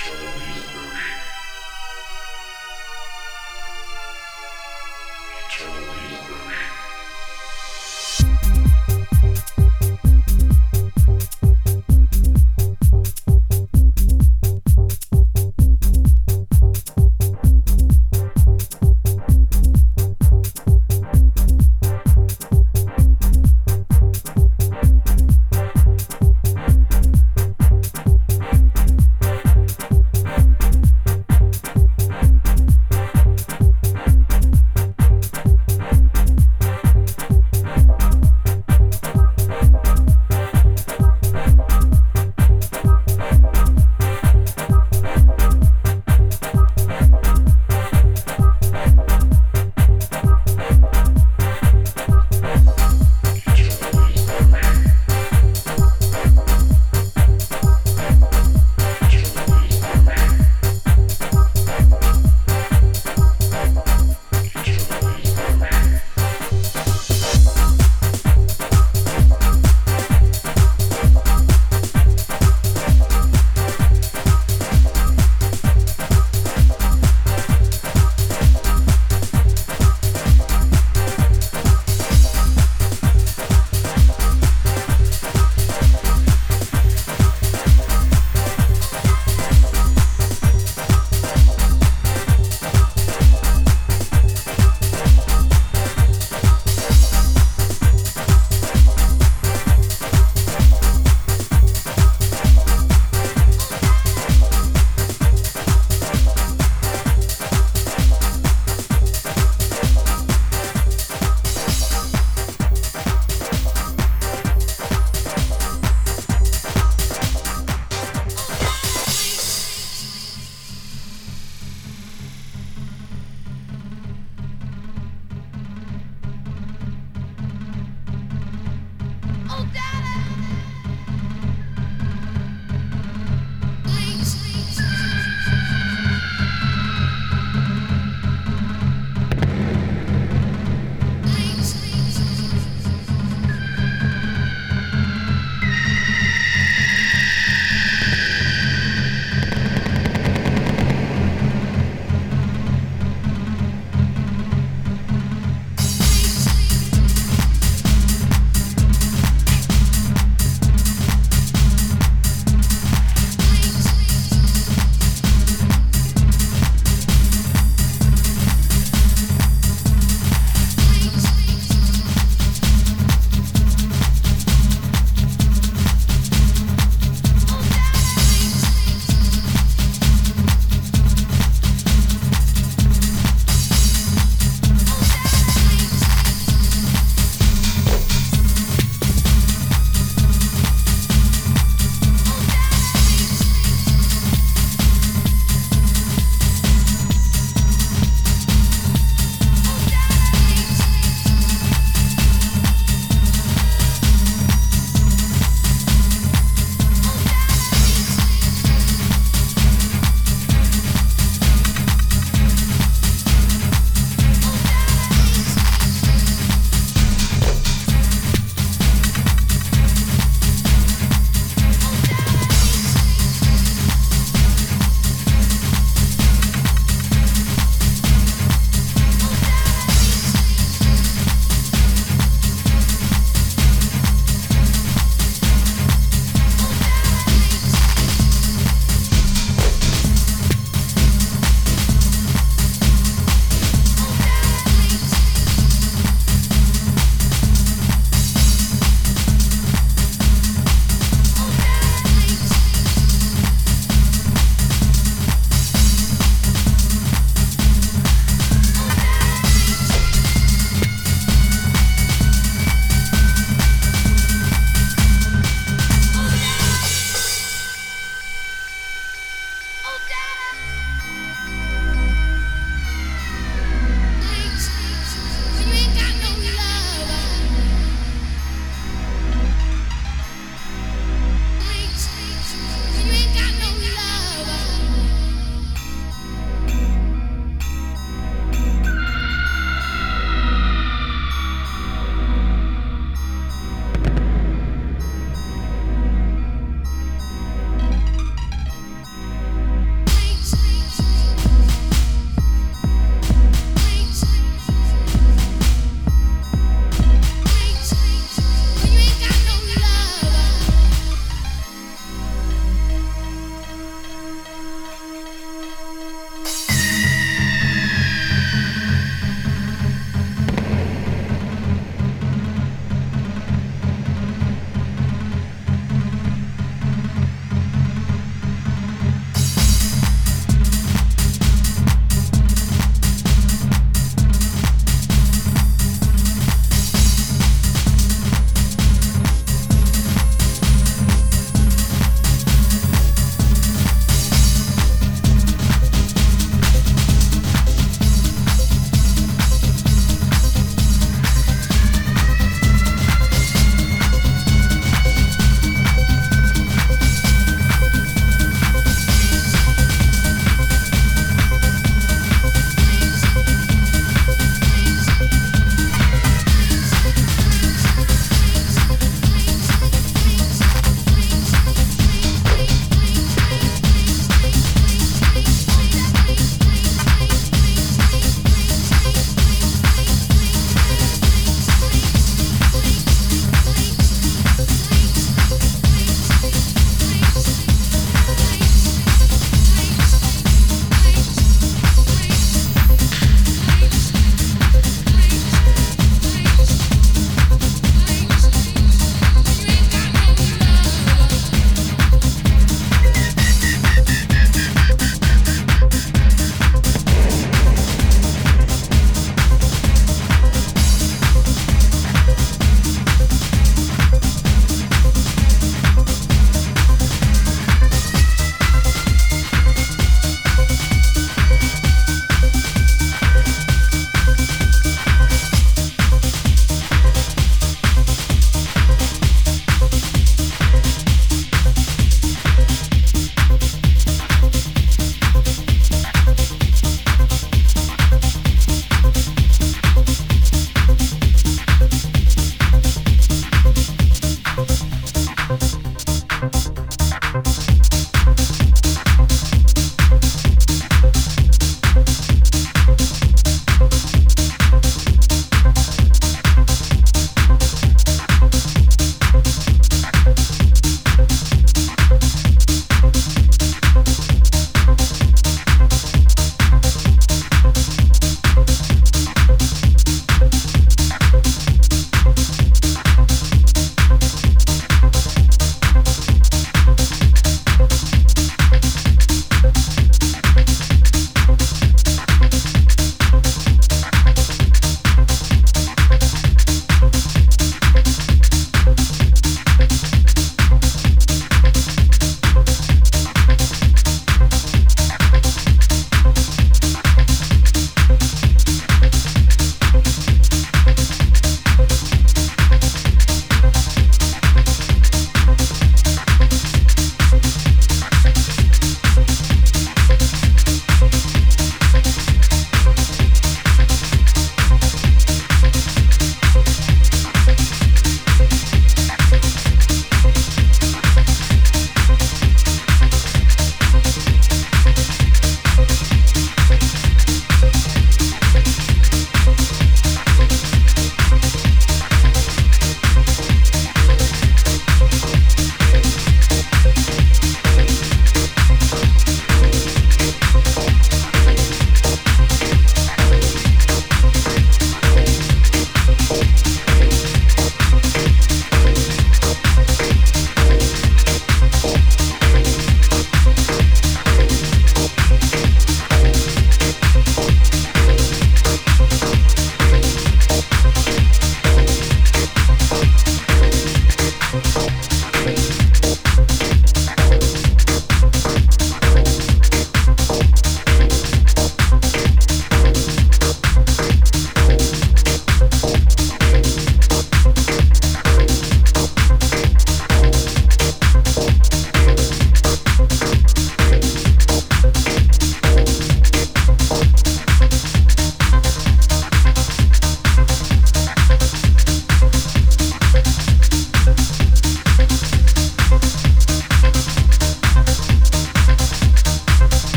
Eternal Reversion. Eternal Reversion.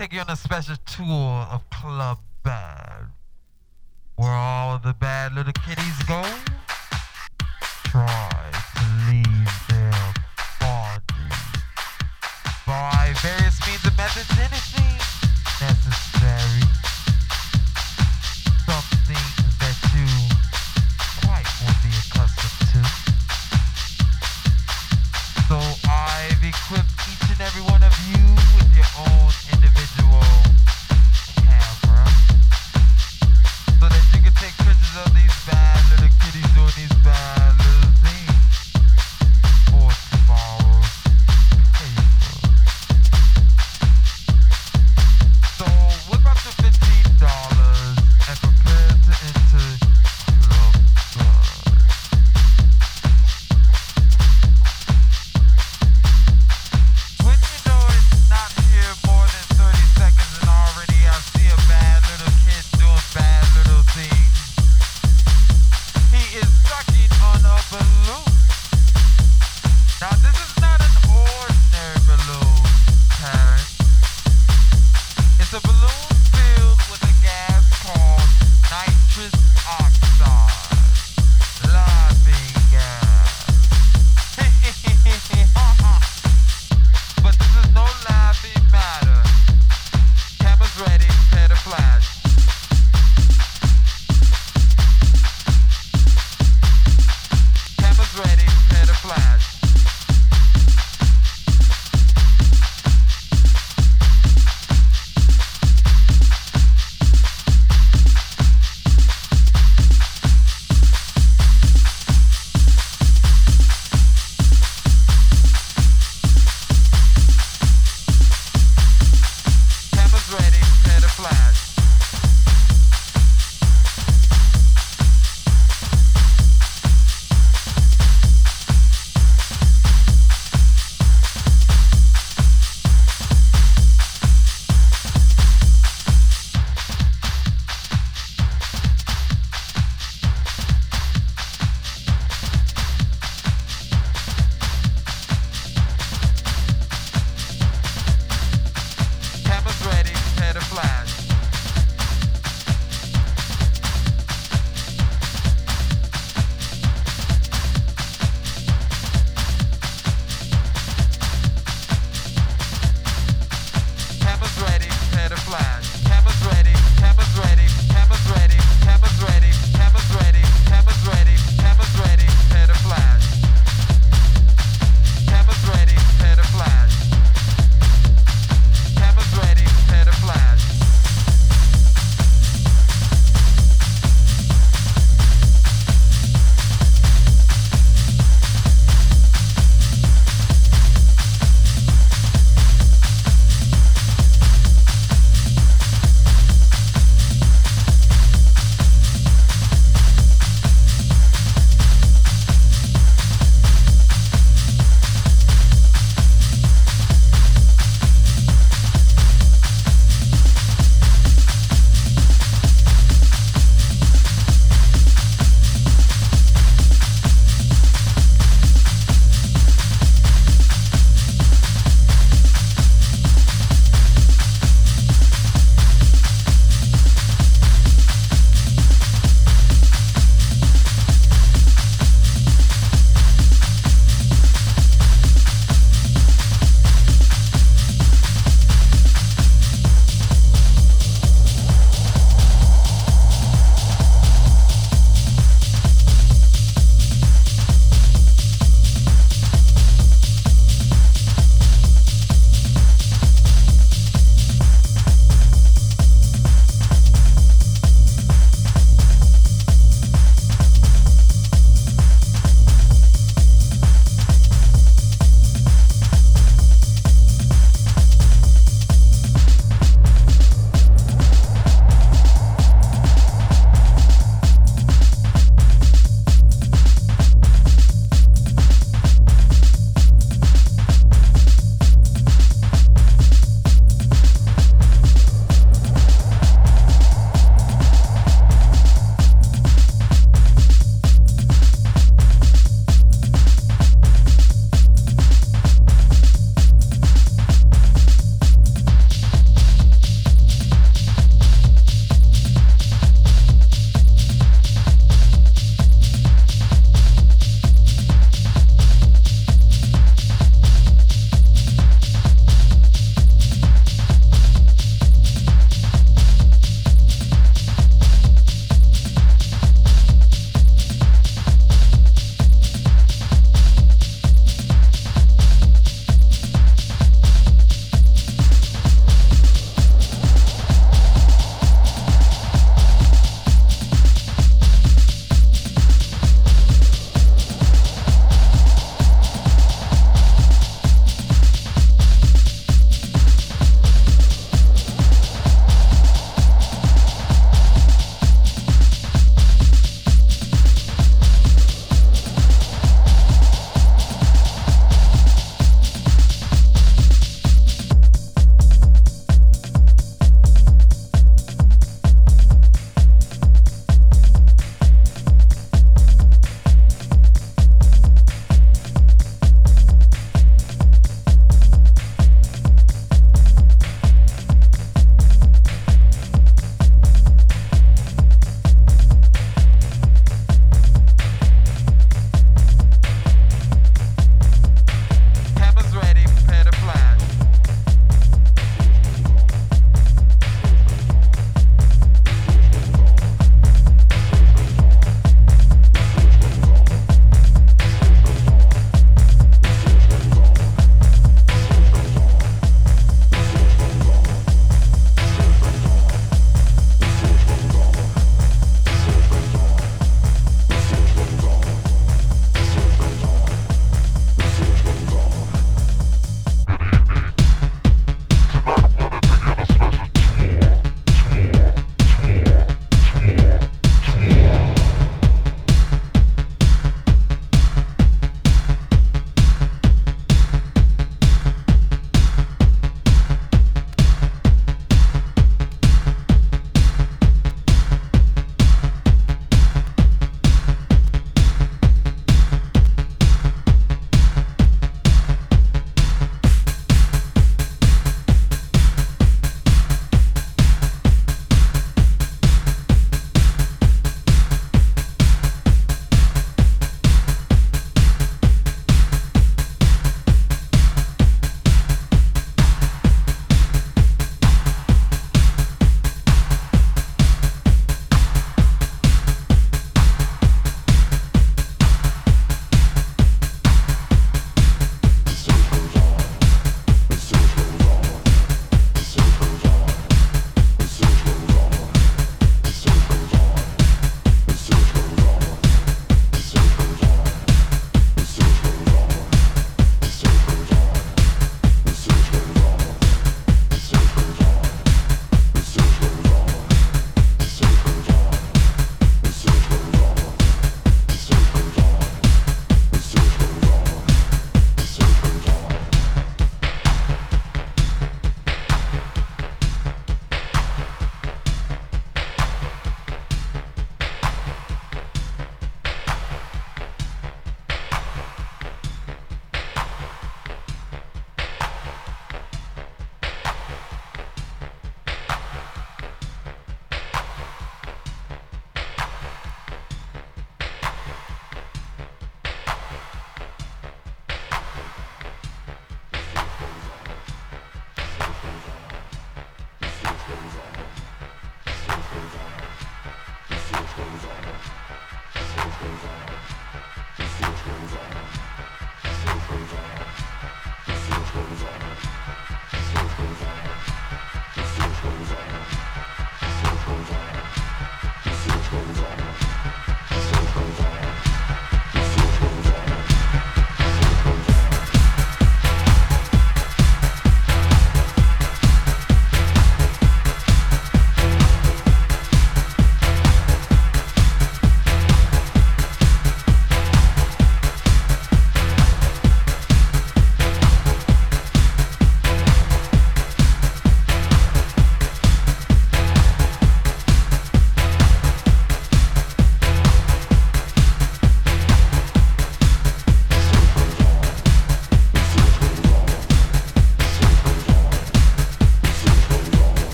Take you on a special